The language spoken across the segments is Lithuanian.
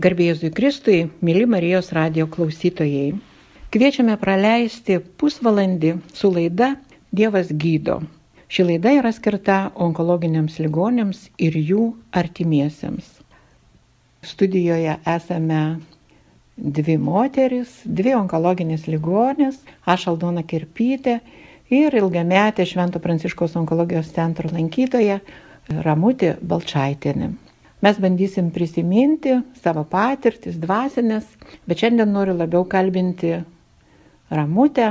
Garbėjusui Kristui, mėly Marijos radio klausytojai. Kviečiame praleisti pusvalandį su laida Dievas gydo. Ši laida yra skirta onkologiniams ligonėms ir jų artimiesiems. Studijoje esame dvi moteris, dvi onkologinės ligonės, aš Aldona Kirpytė ir ilgametė Švento Pranciškos onkologijos centro lankytoja Ramutė Balčaitinė. Mes bandysim prisiminti savo patirtis, dvasinės, bet šiandien noriu labiau kalbinti Ramutę,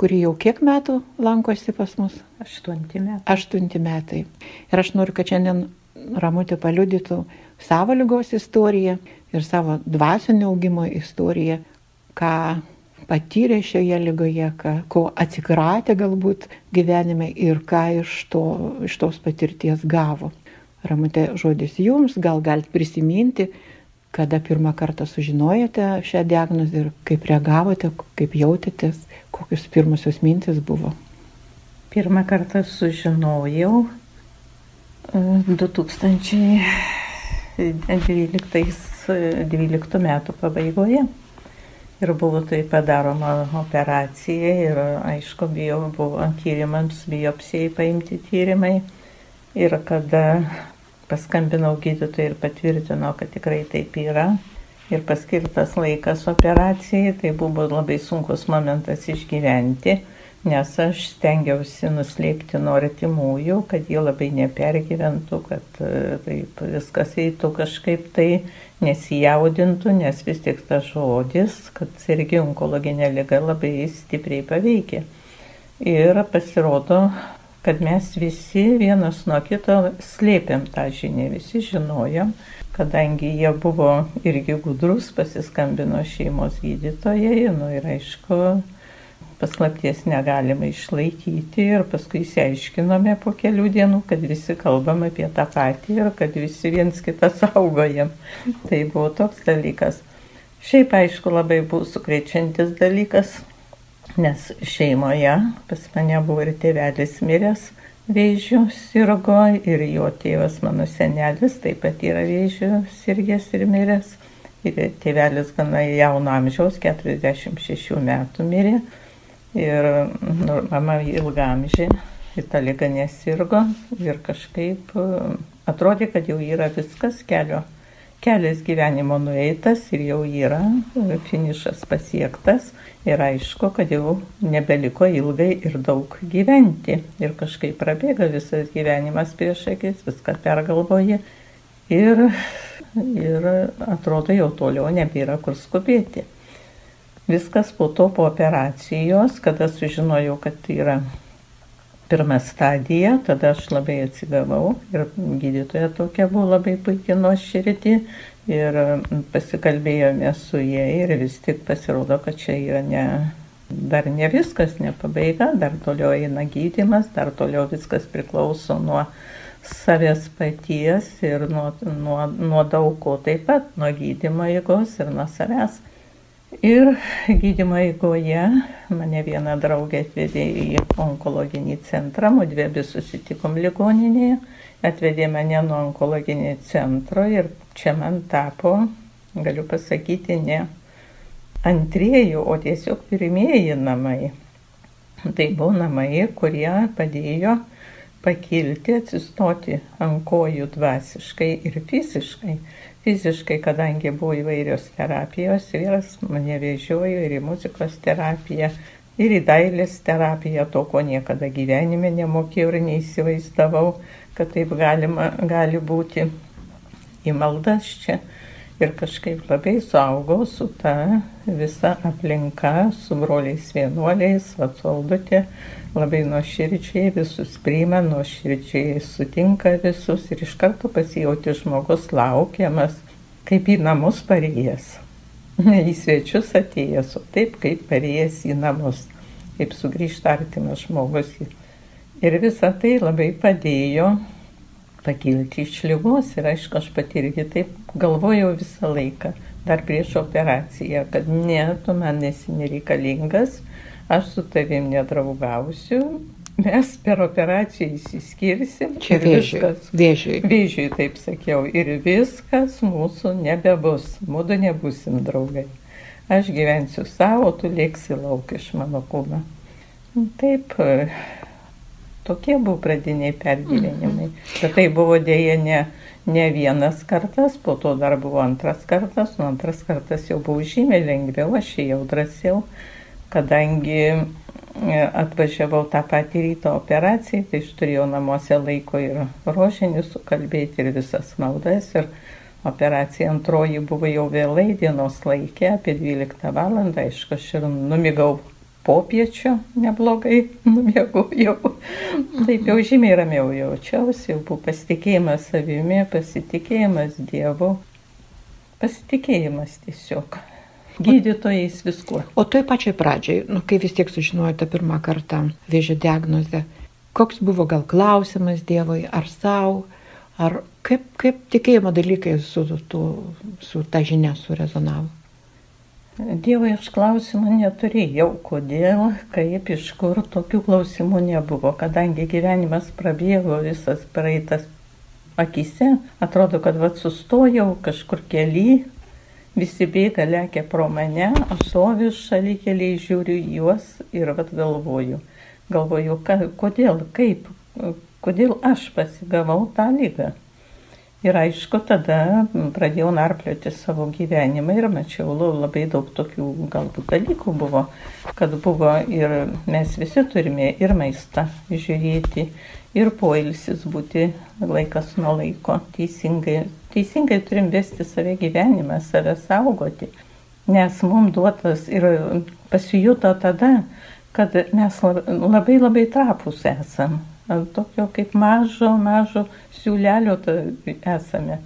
kuri jau kiek metų lankosi pas mus? Aštunti metai. Aštunti metai. Ir aš noriu, kad šiandien Ramutė paliudytų savo lygos istoriją ir savo dvasinio augimo istoriją, ką patyrė šioje lygoje, ką, ko atsikratė galbūt gyvenime ir ką iš, to, iš tos patirties gavo. Ramutė, žodis jums, gal galite prisiminti, kada pirmą kartą sužinojote šią diagnozę ir kaip reagavote, kaip jautėtės, kokius pirmusios mintis buvo. Pirmą kartą sužinojau 2012 e, metų pabaigoje. Ir buvo tai padaroma operacija ir aišku, bio, buvo tyrimams, biopsijai paimti tyrimai. Ir kada paskambinau gydytojai ir patvirtino, kad tikrai taip yra. Ir paskirtas laikas operacijai, tai buvo labai sunkus momentas išgyventi, nes aš stengiausi nuslėpti nuo artimųjų, kad jie labai nepergyventų, kad e, taip viskas eitų kažkaip tai nesijaudintų, nes vis tik tas žodis, kad sergi onkologinė lyga labai stipriai paveikia. Ir pasirodo, kad mes visi vienas nuo kito slėpėm tą žinią, visi žinojom, kadangi jie buvo irgi gudrus, pasiskambino šeimos gydytojai, nu ir aišku, paslapties negalima išlaikyti ir paskui įsiaiškinome po kelių dienų, kad visi kalbam apie tą patį ir kad visi viens kitą saugojam. Tai buvo toks dalykas. Šiaip aišku labai buvo sukrečiantis dalykas, nes šeimoje pas mane buvo ir tėvelis miręs vėžių sirgo ir jo tėvas mano senelis taip pat yra vėžių sirgęs ir miręs. Ir tėvelis gana jauno amžiaus, 46 metų mirė. Ir nu, mama ilgamžė, į tą lygą nesirgo ir kažkaip atrodė, kad jau yra viskas kelio. Kelias gyvenimo nueitas ir jau yra finišas pasiektas ir aišku, kad jau nebeliko ilgai ir daug gyventi. Ir kažkaip prabėga visas gyvenimas prieš akis, viską pergalvoji. Ir, ir atrodo, jau toliau nebėra kur skubėti. Viskas po to po operacijos, kada sužinojau, kad yra pirma stadija, tada aš labai atsigavau ir gydytoja tokia buvo labai puikiai nuoširdį ir pasikalbėjome su jie ir vis tik pasirodo, kad čia yra ne, dar ne viskas, ne pabaiga, dar toliau eina gydimas, dar toliau viskas priklauso nuo savęs paties ir nuo, nuo, nuo daug ko taip pat, nuo gydimo jėgos ir nuo savęs. Ir gydymo eigoje mane viena draugė atvedė į onkologinį centrą, mūdvi abi susitikom ligoninėje, atvedė mane nuo onkologinio centro ir čia man tapo, galiu pasakyti, ne antrieji, o tiesiog pirmieji namai. Tai buvo namai, kurie padėjo pakilti, atsistoti ant kojų dvasiškai ir fiziškai. Fiziškai, kadangi buvo įvairios terapijos, vyras mane vežiojo ir į muzikos terapiją, ir į dailės terapiją, to, ko niekada gyvenime nemokėjau ir neįsivaizdavau, kad taip galima, gali būti. Į maldas čia ir kažkaip labai suaugau su ta visa aplinka, su broliais vienuoliais, atsaldutė, labai nuoširdžiai visus priima, nuoširdžiai sutinka visus ir iš karto pasijauti žmogus laukiamas, kaip į namus parėjęs. Ne į svečius atėjęs, o taip kaip parėjęs į namus, kaip sugrįžta artimas žmogus. Ir visa tai labai padėjo pakilti iš lygos ir aišku, aš pati irgi taip galvojau visą laiką, dar prieš operaciją, kad ne, tu man nesi nereikalingas, aš su tavim nedraugausiu, mes per operaciją įsiskirsim. Čia vėžiui. Vėžiui. Vėžiui, taip sakiau. Ir viskas mūsų nebebus. Mūdu nebusim draugai. Aš gyvensiu savo, tu lėksi lauk iš mano kūno. Taip, tokie buvo pradiniai pergyvenimai. Mhm. Bet tai buvo dėja ne, ne vienas kartas, po to dar buvo antras kartas, o antras kartas jau buvo žymiai lengviau, aš jau drąsiau, kadangi atvažiavau tą patį ryto operaciją, tai aš turėjau namuose laiko ir rožinį sukalbėti ir visas maldas. Ir operacija antroji buvo jau vėlai dienos laikė, apie 12 val. Aišku, aš ir numigau popiečio neblogai, numiegojau. Taip jau žymiai ramiau jaučiausi, jau buvo pasitikėjimas savimi, pasitikėjimas Dievu, pasitikėjimas tiesiog gydytojais, viskuo. O toj pačioj pradžiai, nu, kai vis tiek sužinojote pirmą kartą vėžio diagnozę, koks buvo gal klausimas Dievui, ar savo, ar kaip, kaip tikėjimo dalykai su, su, su ta žinia surezonavo? Dievui aš klausimų neturėjau, kodėl, kaip, iš kur tokių klausimų nebuvo, kadangi gyvenimas prabėgo visas praeitas akise, atrodo, kad vad sustojau kažkur keli, Visi bėga, lekia pro mane, aš stoviu šalikeliai, žiūriu juos ir vad galvoju. Galvoju, ka, kodėl, kaip, kodėl aš pasigavau tą lygą. Ir aišku, tada pradėjau narplioti savo gyvenimą ir mačiau labai daug tokių galbūt dalykų buvo, kad buvo ir mes visi turime ir maistą žiūrėti, ir poilsis būti laikas nuo laiko teisingai. Teisingai turim vesti save gyvenimą, save saugoti, nes mums duotas ir pasijuto tada, kad mes labai labai trapus esam. Tokio kaip mažo, mažo siūlelio esame.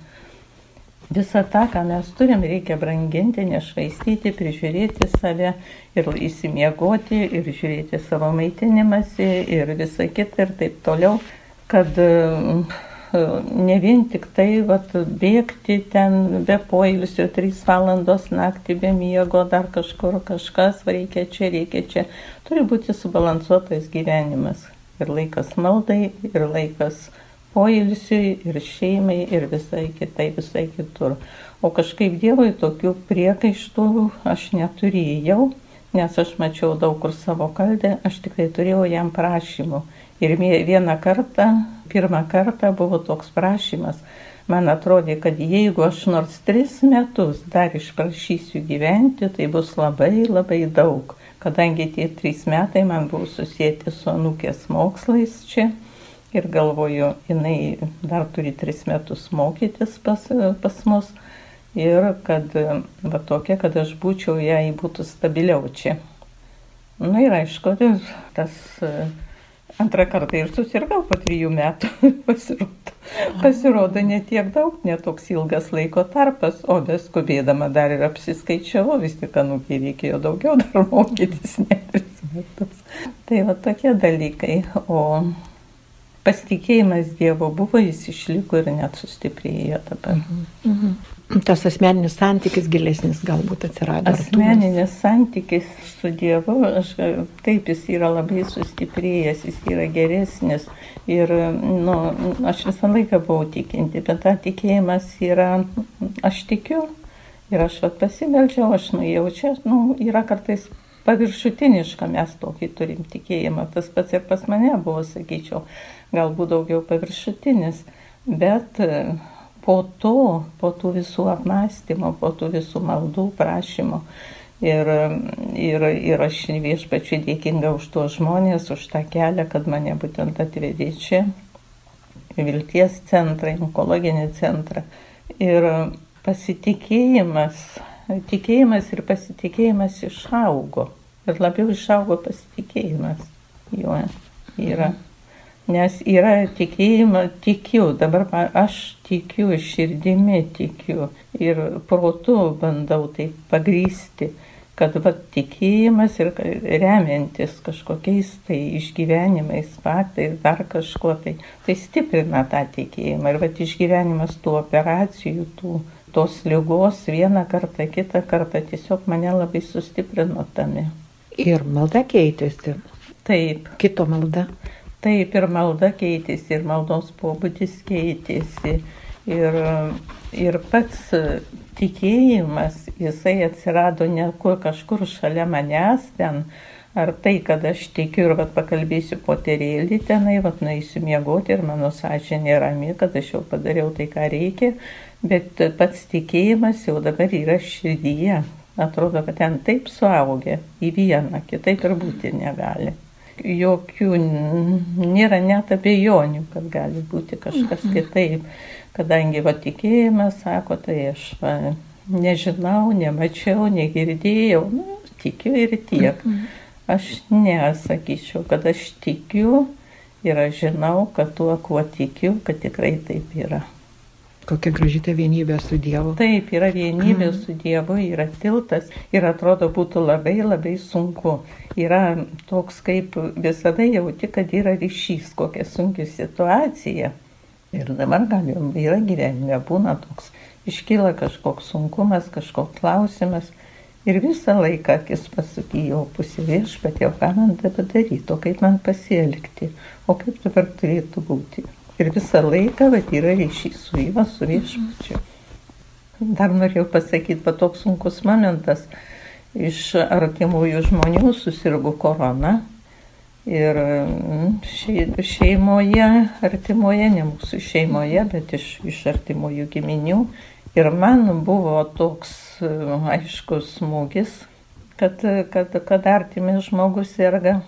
Visą tą, ką mes turim, reikia branginti, nešvaistyti, prižiūrėti save ir įsimiegoti, ir žiūrėti savo maitinimąsi ir visą kitą ir taip toliau, kad e, ne vien tik tai vat, bėgti ten be poilsio, 3 valandos naktį be miego, dar kažkur kažkas, reikia čia, reikia čia. Turi būti subalansuotas gyvenimas. Ir laikas maldai, ir laikas poilsiui ir šeimai ir visai kitai, visai kitur. O kažkaip Dievui tokių priekaištų aš neturėjau, nes aš mačiau daug kur savo kalbę, aš tikrai turėjau jam prašymų. Ir vieną kartą, pirmą kartą buvo toks prašymas. Man atrodė, kad jeigu aš nors tris metus dar išprašysiu gyventi, tai bus labai labai daug. Kadangi tie trys metai man buvo susijęti su anūkės mokslais čia ir galvoju, jinai dar turi tris metus mokytis pas, pas mus ir kad, va tokia, kad aš būčiau, jai būtų stabiliau čia. Na ir aišku, tas antrą kartą ir susirgau po trijų metų, pasirodo. Pasirodo, ne tiek daug, netoks ilgas laiko tarpas, o beskubėdama dar ir apsiskaičiavau, vis tik anūkiai reikėjo daugiau dar mokytis, ne tris metus. Tai va tokie dalykai. O pasitikėjimas Dievo buvo, jis išliko ir net sustiprėjo dabar. Mhm. Mhm. Tas asmeninis santykis gilesnis galbūt atsirado. Asmeninis santykis su Dievu, aš, taip jis yra labai sustiprėjęs, jis yra geresnis. Ir nu, aš visą laiką buvau tikinti, bet tą tikėjimas yra, aš tikiu. Ir aš vat, pasimeldžiau, aš nuėjau čia, nu, yra kartais paviršutiniška, mes tokį turim tikėjimą. Tas pats ir pas mane buvo, sakyčiau, galbūt daugiau paviršutinis, bet po to, po tų visų apmąstymų, po tų visų maldų prašymų. Ir, ir, ir aš viešpačiui dėkinga už tuos žmonės, už tą kelią, kad mane būtent atvedė čia, vilties centrą, onkologinį centrą. Ir pasitikėjimas, tikėjimas ir pasitikėjimas išaugo. Ir labiau išaugo pasitikėjimas juo yra. Mhm. Nes yra tikėjimo, tikiu, dabar aš tikiu, širdimi tikiu ir protu bandau tai pagrysti, kad va, tikėjimas ir remiantis kažkokiais tai išgyvenimais, faktais, dar kažkuo tai, tai stiprina tą tikėjimą. Ir va, išgyvenimas tų operacijų, tų, tos lygos vieną kartą, kitą kartą tiesiog mane labai sustiprino tame. Ir malda keitėsi. Taip. Kito malda. Taip ir malda keitėsi, ir maldos pobūdis keitėsi. Ir, ir pats tikėjimas, jisai atsirado ne kur kažkur šalia manęs ten, ar tai, kad aš tikiu ir vat, pakalbėsiu poterėlį tenai, vat, nueisiu miegoti ir mano sąžinė rami, kad aš jau padariau tai, ką reikia, bet pats tikėjimas jau dabar yra širdyje. Atrodo, kad ten taip suaugę į vieną, kitaip ir būti negali. Jokių nėra net abejonių, kad gali būti kažkas mhm. kitaip kadangi va tikėjimas, sako, tai aš va, nežinau, nemačiau, negirdėjau, nu, tikiu ir tiek. Mhm. Aš nesakyčiau, kad aš tikiu ir aš žinau, kad tuo, kuo tikiu, kad tikrai taip yra. Kokia graži ta vienybė su Dievu. Taip, yra vienybė mm. su Dievu, yra tiltas ir atrodo būtų labai labai sunku. Yra toks kaip visada jauti, kad yra ryšys, kokia sunki situacija Ir dabar galim, yra gyvenime, būna toks, iškyla kažkoks sunkumas, kažkoks klausimas. Ir visą laiką akis pasukėjo pusė viešpat, jau ką man dabar daryti, o kaip man pasielgti, o kaip dabar turėtų būti. Ir visą laiką, bet yra ryšys su Iva, su viešpačiu. Dar norėjau pasakyti, bet toks sunkus momentas. Iš artimųjų žmonių susirgo korona Ir mm, šeimoje, artimoje, ne mūsų šeimoje, bet iš, iš artimųjų giminių. Ir man buvo toks mm, aiškus smūgis, kad, kad, kad artimis žmogus serga.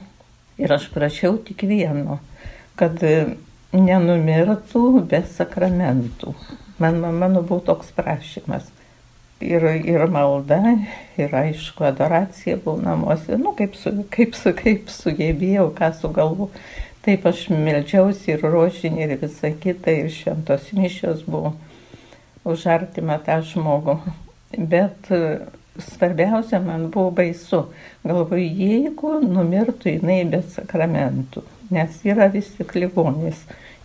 Ir aš prašiau tik vieno, kad nenumirtų be sakramentų. Man, mano buvo toks prašymas ir, ir malda, ir aišku, adoracija buvo namuose, nu, kaip, su, kaip, su, kaip sugebėjau, ką sugalvu. Taip aš melčiausi ir rožinį, ir visą kitą, ir šventos mišios buvo už artimą tą žmogų. Bet svarbiausia man buvo baisu. Galvoju, jeigu numirtų jinai be sakramentų, nes yra vis tik ligonis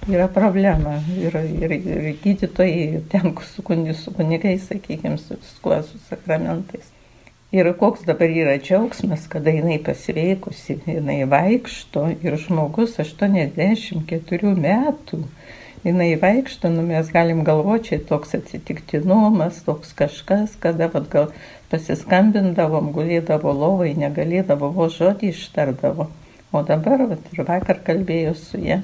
yra problema. Ir, ir, ir gydytojai ten su, su kunigais, sakykime, su viskuo, su sakramentais. Ir koks dabar yra džiaugsmas, kada jinai pasveikusi, jinai vaikšto ir žmogus 84 metų, jinai vaikšto, nu mes galim galvoti, toks atsitiktinumas, toks kažkas, kada vat, gal pasiskambindavom, gulėdavo lovai, negalėdavo, vo žodį ištardavo. O dabar, vat, ir vakar kalbėjau su. Ja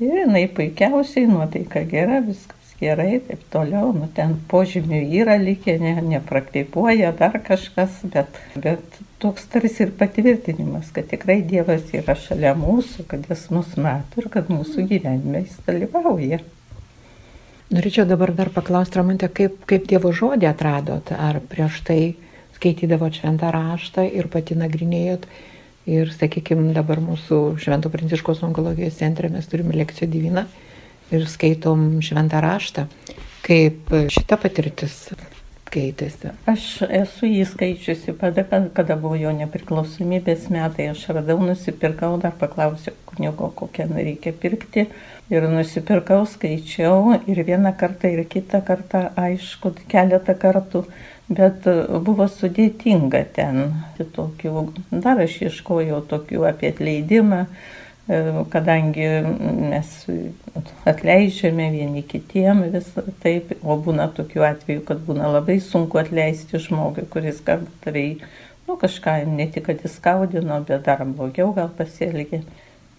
Ir jinai puikiausiai, nuotaika gera, viskas gerai, taip toliau, nu ten požymių yra likę, ne, nepraktipuoja dar kažkas, bet, bet toks tarsi ir patvirtinimas, kad tikrai Dievas yra šalia mūsų, kad Jis mus mato ir kad mūsų gyvenime Jis dalyvauja. Norėčiau dabar dar paklausti, Ramantė, kaip, kaip Dievo žodį atradot, ar prieš tai skaitydavot šventą raštą ir pati nagrinėjot Ir, sakykime, dabar mūsų Švento Pranciškos onkologijos centre mes turime lekciją diviną ir skaitom šventą raštą. Kaip šita patirtis keitėsi? Aš esu jį skaičiusi, pada, kada buvo jo nepriklausomybės metai, aš radau, nusipirkau, dar paklausiau kunigo, kokią reikia pirkti. Ir nusipirkau, skaičiau ir vieną kartą, ir kitą kartą, aišku, keletą kartų bet buvo sudėtinga ten. Tokių, dar aš ieškojau tokių apie atleidimą, kadangi mes atleidžiame vieni kitiem vis taip, o būna tokių atvejų, kad būna labai sunku atleisti žmogui, kuris galbūt tavai, nu kažką ne tik, kad įskaudino, bet dar blogiau gal pasielgė.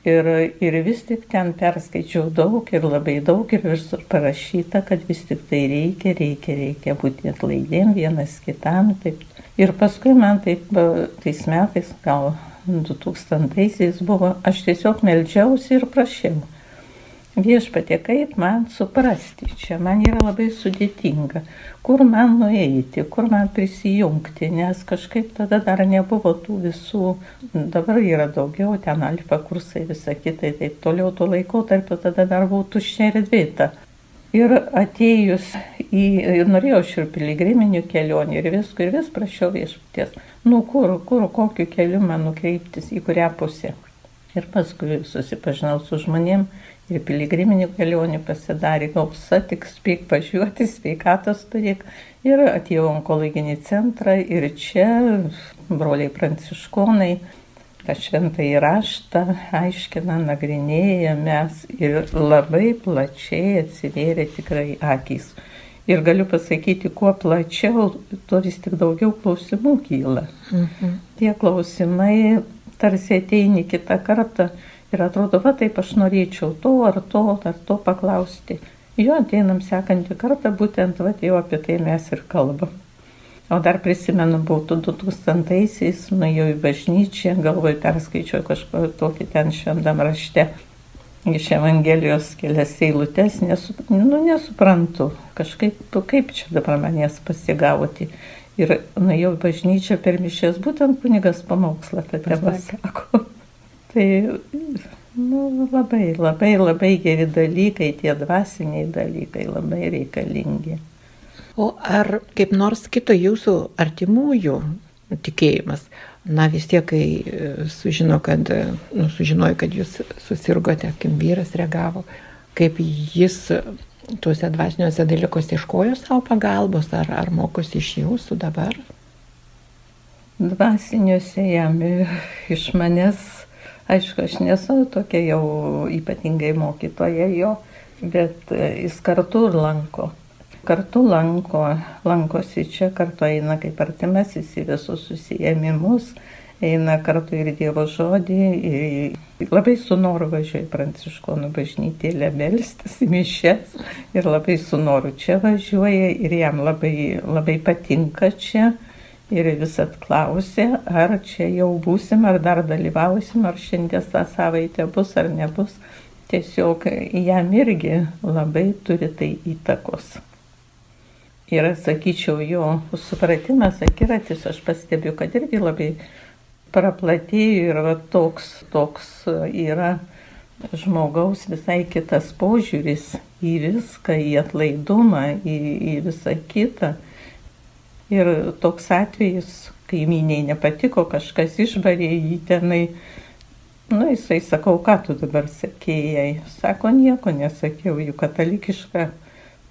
Ir, ir vis tik ten perskaičiau daug ir labai daug ir visur parašyta, kad vis tik tai reikia, reikia, reikia būti atlaidėm vienas kitam. Taip. Ir paskui man taip tais metais, gal 2000-aisiais buvo, aš tiesiog melžiausi ir prašiau Viešpatė, kaip man suprasti? Čia, man yra labai sudėtinga, kur man nueiti, kur man prisijungti, nes kažkaip tada dar nebuvo tų visų, dabar yra daugiau, ten alfa kursai, visa kita, taip toliau tuo laikotarpiu tada dar buvo tuščia erdvėta. Ir atėjus į, ir norėjau aš ir piligriminių kelionių ir visko, ir vis prašiau viešpaties, nu kur, kur, kokiu keliu man nukreiptis, į kurią pusę. Ir paskui susipažinau su žmonėm ir piligriminių kelionių pasidarė gausa, tik spėk važiuoti, sveikatos turėk. Ir atėjau onkologinį centrą ir čia broliai pranciškonai tą šventą įraštą aiškina, nagrinėja mes ir labai plačiai atsivėrė tikrai akys. Ir galiu pasakyti, kuo plačiau, tuo vis tik daugiau klausimų kyla. Mhm. Tie klausimai tarsi ateini kitą kartą ir atrodo, va taip aš norėčiau to ar to ar to paklausti. Jo ateinam sekantį kartą, būtent va jau apie tai mes ir kalbam. O dar prisimenu, būtų 2000-aisiais, nuėjau į bažnyčią, galvoj perskaičiau kažko tokį ten šventam rašte. Iš Evangelijos kelias eilutes, nesu, nu, nesuprantu, kažkaip, kaip čia dabar manęs pasigauti. Ir nuėjau į bažnyčią per mišės, būtent kunigas pamokslą tą temą sako. tai nu, labai, labai, labai geri dalykai, tie dvasiniai dalykai labai reikalingi. O ar kaip nors kito jūsų artimųjų tikėjimas, na vis tiek, kai e, sužino, kad, e, nu, sužinojo, kad jūs susirgote, kaip vyras reagavo, kaip jis tuose dvasiniuose dalykuose iškojo savo pagalbos, ar, ar mokosi iš jūsų dabar? Dvasiniuose jam iš manęs, aišku, aš nesu tokia jau ypatingai mokytoja jo, bet e, jis kartu lanko kartu lanko, lankosi čia, kartu eina kaip artimasis į visus susijėmimus, eina kartu ir Dievo žodį, ir labai su noru važiuoja pranciškonų bažnytėlė melstis į mišes ir labai su noru čia važiuoja ir jam labai, labai patinka čia. Ir vis atklausė, ar čia jau būsim, ar dar dalyvausim, ar šiandien tą savaitę bus ar nebus. Tiesiog jam irgi labai turi tai įtakos yra, sakyčiau, jo supratimas, akiratis, aš pastebiu, kad irgi labai praplatėjo ir va, toks, toks yra žmogaus visai kitas požiūris į viską, į atlaidumą, į, į visą kitą. Ir toks atvejis, kaimyniai nepatiko, kažkas išbarė jį tenai. Na, nu, jisai sakau, ką tu dabar sakėjai? Sako, nieko nesakiau, jų katalikiška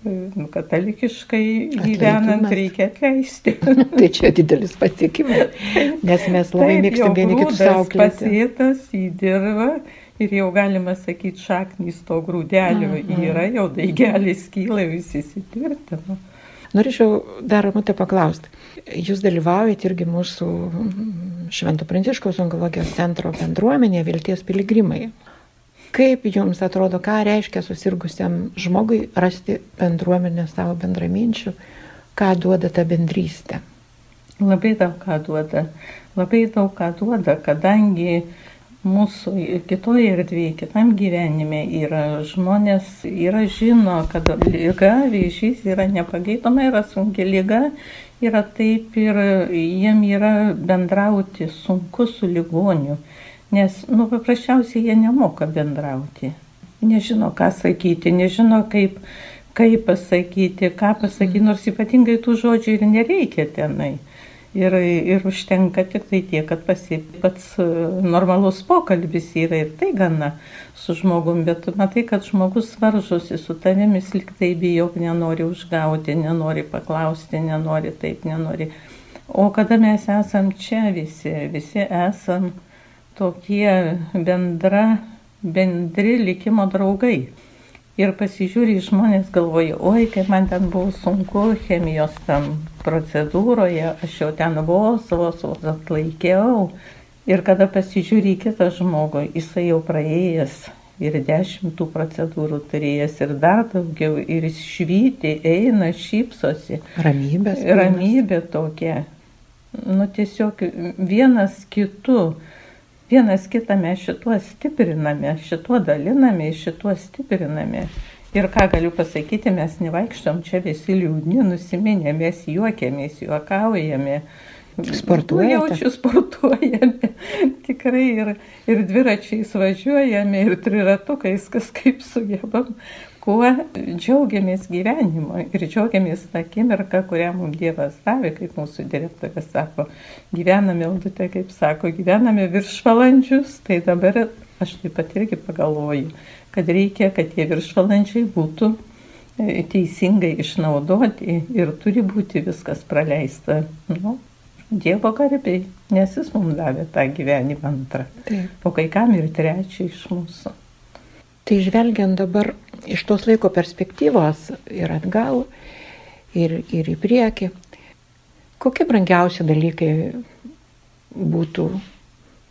Nu, katalikiškai gyvenant reikia atleisti. tai čia didelis pasiekimas, nes mes labai mėgstam vieni kitus auklėti. Pasėtas į dirbą ir jau galima sakyti, šaknys to grūdelio mm -hmm. yra, jau daigelis kyla, visi įsitvirtino. Norėčiau dar matę paklausti. Jūs dalyvaujate irgi mūsų Švento Pranciškaus onkologijos centro bendruomenėje Vilties piligrimai. Kaip jums atrodo, ką reiškia susirgusiam žmogui rasti bendruomenę savo bendraminčių, ką duoda ta bendrystė? Labai daug ką duoda. Labai daug ką duoda, kadangi mūsų kitoje erdvėje, kitam gyvenime yra žmonės, yra žino, kad lyga, vėžys yra nepageidoma, yra sunki lyga, yra taip ir jiem yra bendrauti sunku su ligoniu. Nes, nu, paprasčiausiai jie nemoka bendrauti. Nežino, ką sakyti, nežino, kaip, kaip pasakyti, ką pasakyti, nors ypatingai tų žodžių ir nereikia tenai. Ir, ir užtenka tik tai tiek, kad pasi, pats e, normalus pokalbis yra ir tai gana su žmogum, bet matai, kad žmogus varžosi su tavimis, liktai bijok, nenori užgauti, nenori paklausti, nenori taip, nenori. O kada mes esam čia visi, visi esam tokie bendra, bendri likimo draugai. Ir pasižiūri žmonės galvoja, oi, kaip man ten buvo sunku chemijos tam procedūroje, aš jau ten vos, vos, vos atlaikiau. Ir kada pasižiūri kitą žmogų, jisai jau praėjęs ir dešimtų procedūrų turėjęs ir dar daugiau, ir jis švyti, eina, šypsosi. Ramybės. Ramybė tokia. Nu tiesiog vienas kitu vienas kitą mes šituo stipriname, šituo daliname, šituo stipriname. Ir ką galiu pasakyti, mes nevaikštom čia visi liūdni, nusiminę, mes juokiamės, juokaujame. Sportuojame. Jaučiu sportuojame. Tikrai ir, ir dviračiais važiuojame, ir triratukais, kas kaip sugebam kuo džiaugiamės gyvenimu ir džiaugiamės tą akimirką, kurią mums Dievas davė, kaip mūsų direktorė sako, gyvename, audite, kaip sako, gyvename viršvalandžius, tai dabar aš taip pat irgi pagalvoju, kad reikia, kad tie viršvalandžiai būtų e, teisingai išnaudoti ir turi būti viskas praleista nu, Dievo garbiai, nes jis mums davė tą gyvenimą antrą. Taip. O kai kam ir trečią iš mūsų. Tai žvelgiant dabar iš tos laiko perspektyvos ir atgal, ir, ir į priekį, kokie brangiausi dalykai būtų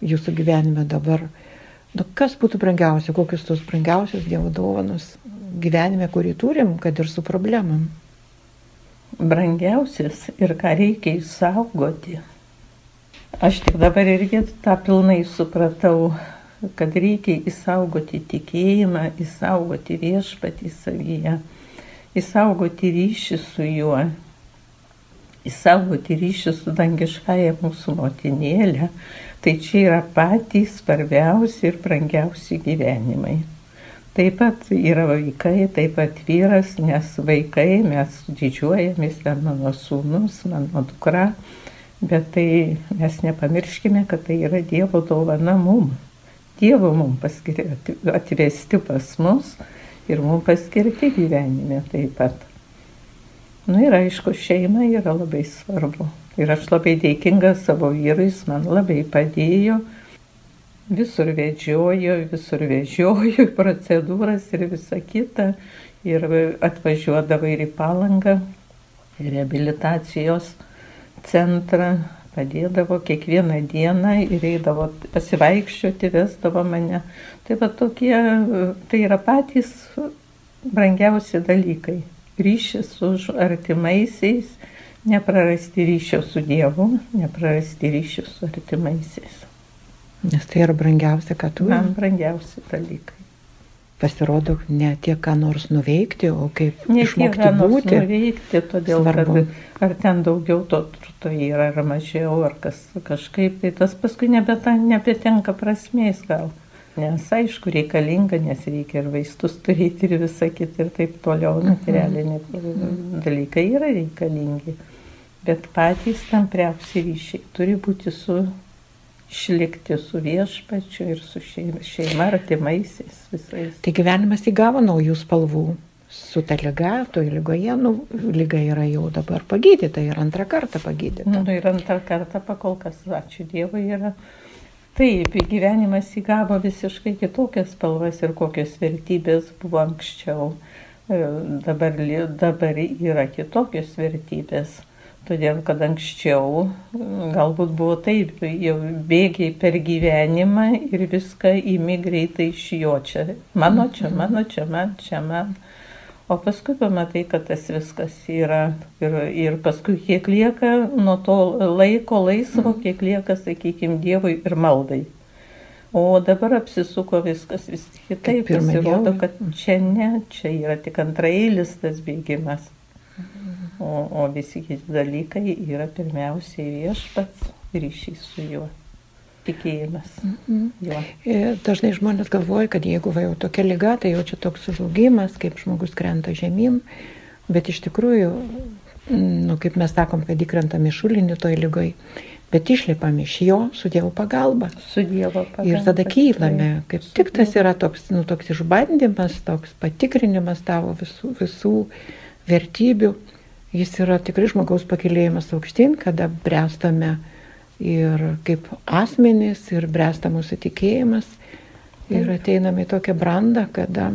jūsų gyvenime dabar? Nu, kas būtų brangiausia, kokius tos brangiausios Dievo dovanos gyvenime, kurį turim, kad ir su problemam? brangiausias ir ką reikia išsaugoti. Aš tik dabar irgi tą pilnai supratau, kad reikia išsaugoti tikėjimą, išsaugoti viešpatį savyje, išsaugoti ryšį su juo, išsaugoti ryšį su dangiškąją mūsų motinėlę. Tai čia yra patys svarbiausi ir brangiausi gyvenimai. Taip pat yra vaikai, taip pat vyras, nes vaikai mes didžiuojamės, ten mano sūnus, mano dukra, bet tai mes nepamirškime, kad tai yra Dievo dovana mum. Dievo mum paskiri, atvesti pas mus ir mum paskirti gyvenime taip pat. Na nu, ir aišku, šeima yra labai svarbu. Ir aš labai dėkinga savo vyrui, jis man labai padėjo visur vedžiojo, visur vežiojo procedūras ir visa kita. Ir atvažiuodavo ir į palangą, į rehabilitacijos centrą, padėdavo kiekvieną dieną ir eidavo pasivaikščioti, vesdavo mane. Tai va tokie, tai yra patys brangiausi dalykai. Ryšys su artimaisiais, neprarasti ryšio su Dievu, neprarasti ryšio su artimaisiais. Nes tai yra brangiausia, ką tu. Man brangiausi dalykai. Pasirodo, ne tiek ką nors nuveikti, o kaip ne išmokti tiek, būti. Nuveikti, todėl, Svarbu. kad ar ten daugiau to turto yra, ar mažiau, ar kas, kažkaip, tai tas paskui nebeta, nebetenka prasmės gal. Nes aišku, reikalinga, nes reikia ir vaistus turėti ir visą kitą ir taip toliau, mhm. materialiniai mhm. dalykai yra reikalingi. Bet patys tampriausi ryšiai turi būti su išlikti su viešpačiu ir su šeima, šeima artimaisiais visais. Tai gyvenimas įgavo naujų spalvų. Su ta lyga, toje lygoje, nu, lyga yra jau dabar pagydyta ir antrą kartą pagydyta. Nu, ir antrą kartą pakol kas, ačiū Dievui, yra. Taip, gyvenimas įgavo visiškai kitokias spalvas ir kokios vertybės buvo anksčiau. E, dabar, dabar yra kitokios vertybės Todėl, kad anksčiau galbūt buvo taip, jau bėgiai per gyvenimą ir viską įmi greitai iš jo čia. Mano čia, mhm. mano čia, man čia, man. O paskui pamatai, kad tas viskas yra ir, ir paskui kiek lieka nuo to laiko laisvo, mhm. kiek lieka, sakykime, Dievui ir maldai. O dabar apsisuko viskas vis kitaip. Pasirodo, kad čia ne, čia yra tik antraeilis tas bėgimas. O, o visi kiti dalykai yra pirmiausiai viešpats ryšys su juo. Tikėjimas. Mm -hmm. Dažnai žmonės galvoja, kad jeigu va jau tokia lyga, tai jau čia toks sužlugimas, kaip žmogus krenta žemyn, bet iš tikrųjų, nu, kaip mes sakom, kad įkrentam iš šulinį toj lygai, bet išlipam iš jo su Dievo pagalba. Su Dievo pagalba. Ir tada kylame. Kaip tik tas yra toks, nu, toks išbandymas, toks patikrinimas tavo visų, visų vertybių jis yra tikrai žmogaus pakilėjimas aukštyn, kada bręstame ir kaip asmenys, ir bręsta mūsų tikėjimas. Ir ateiname į tokią brandą, kada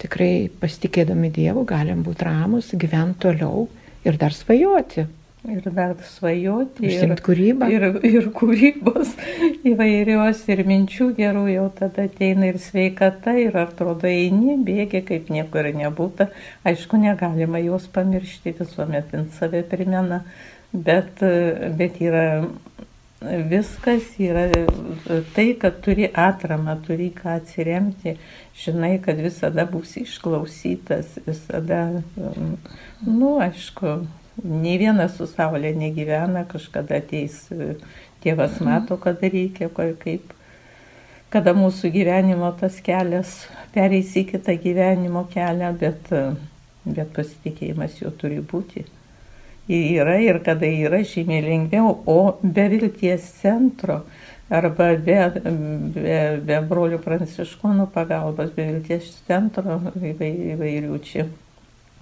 tikrai pasitikėdami Dievu galim būti ramus, gyventi toliau ir dar svajoti. Ir dar svajoti. Ir kūrybą. Ir, ir kūrybos įvairios, ir minčių gerų jau tada ateina ir sveikata, ir atrodo eini, bėgi, kaip nieko ir nebūta. Aišku, negalima jos pamiršti, visuomet ant save primena, bet, bet yra viskas yra tai, kad turi atramą, turi ką atsiremti, žinai, kad visada būsi išklausytas, visada, nu, aišku, Nei vienas su Saulė negyvena, kažkada ateis, tėvas mhm. mato, kada reikia, kaip, kada mūsų gyvenimo tas kelias pereis į kitą gyvenimo kelią, bet, bet pasitikėjimas jo turi būti. Ir yra ir kada yra žymiai lengviau, o be vilties centro arba be, be, be brolių pranciškonų pagalbos, be vilties centro įvairių čia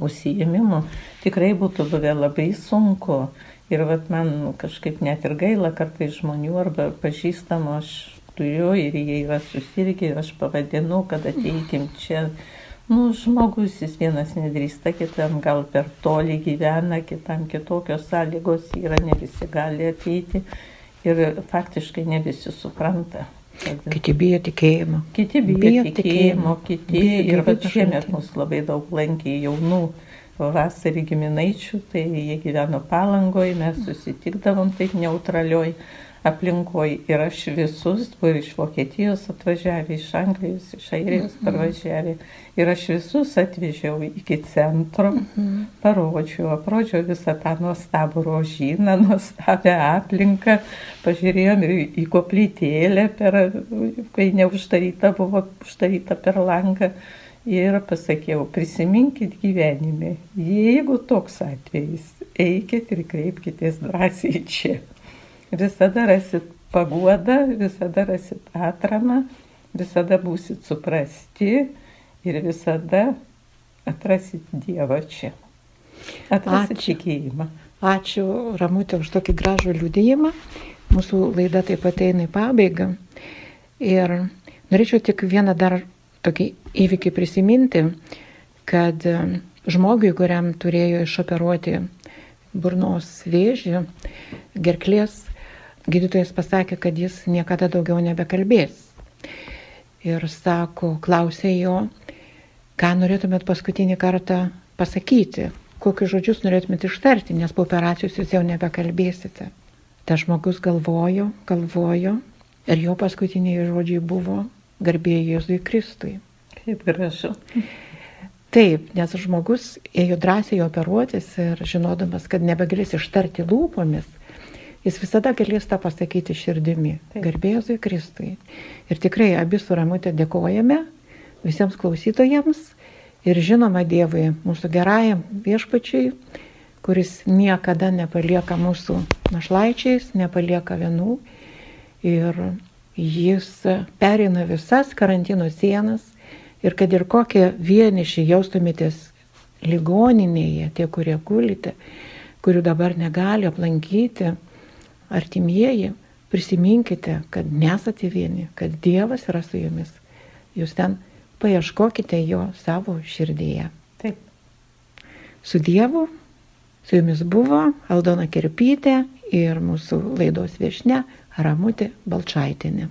užsiemimų tikrai būtų buvę labai sunku. Ir vat man kažkaip net ir gaila kartais žmonių arba pažįstamų aš turiu ir jie yra susirgę ir aš pavadinu, kad ateikim čia. Nu, žmogus jis vienas nedrįsta, kitam gal per toli gyvena, kitam kitokios sąlygos yra, ne visi gali ateiti ir faktiškai ne visi supranta. Kiti bijo tikėjimo. Kiti bijo, bijo tikėjimo, tikėjimo, kiti. Bijo, ir va šiemet mus labai daug lankė jaunų vasarį giminaičių, tai jie gyveno palangoje, mes susitikdavom taip neutralioj aplinkoje ir aš visus, kur iš Vokietijos atvažiavę, iš Anglijos, iš Airijos mhm. parvažiavę, ir aš visus atvežiau iki centro, mhm. parodžiau, aprodžiau visą tą nuostabų rožyną, nuostabę aplinką, pažiūrėjom ir į koplytėlę, per, kai neuždaryta buvo uždaryta per langą. Ir pasakiau, prisiminkit gyvenime, jeigu toks atvejis, eikit ir kreipkitės drąsiai čia. Visada rasit paguodą, visada rasit atramą, visada būsit suprasti ir visada atrasit Dievą čia. Atrasit Ačiū. tikėjimą. Ačiū Ramutė už tokį gražų liūdėjimą. Mūsų laida taip pat eina į pabaigą. Ir norėčiau tik vieną dar tokį įvykį prisiminti, kad e, žmogui, kuriam turėjo išoperuoti burnos vėžį, gerklės, gydytojas pasakė, kad jis niekada daugiau nebekalbės. Ir sako, klausė jo, ką norėtumėt paskutinį kartą pasakyti, kokius žodžius norėtumėt ištarti, nes po operacijos jūs jau nebekalbėsite. Ta žmogus galvojo, galvojo ir jo paskutiniai žodžiai buvo garbėjai Jėzui Kristui. Kaip gražu. Taip, nes žmogus ėjo drąsiai operuotis ir žinodamas, kad nebegalės ištarti lūpomis, jis visada galės tą pasakyti širdimi. Garbėjai Kristui. Ir tikrai abi su Ramutė dėkojame visiems klausytojams ir žinoma Dievui, mūsų gerajam viešpačiui, kuris niekada nepalieka mūsų našlaičiais, nepalieka vienų. Ir jis perina visas karantino sienas ir kad ir kokie vieniši jaustumėtės ligoninėje, tie, kurie gulite, kurių dabar negali aplankyti artimieji, prisiminkite, kad nesate vieni, kad Dievas yra su jumis. Jūs ten paieškokite jo savo širdyje. Taip. Su Dievu, su jumis buvo Aldona Kirpytė ir mūsų laidos viešne Ramutė Balčaitinė.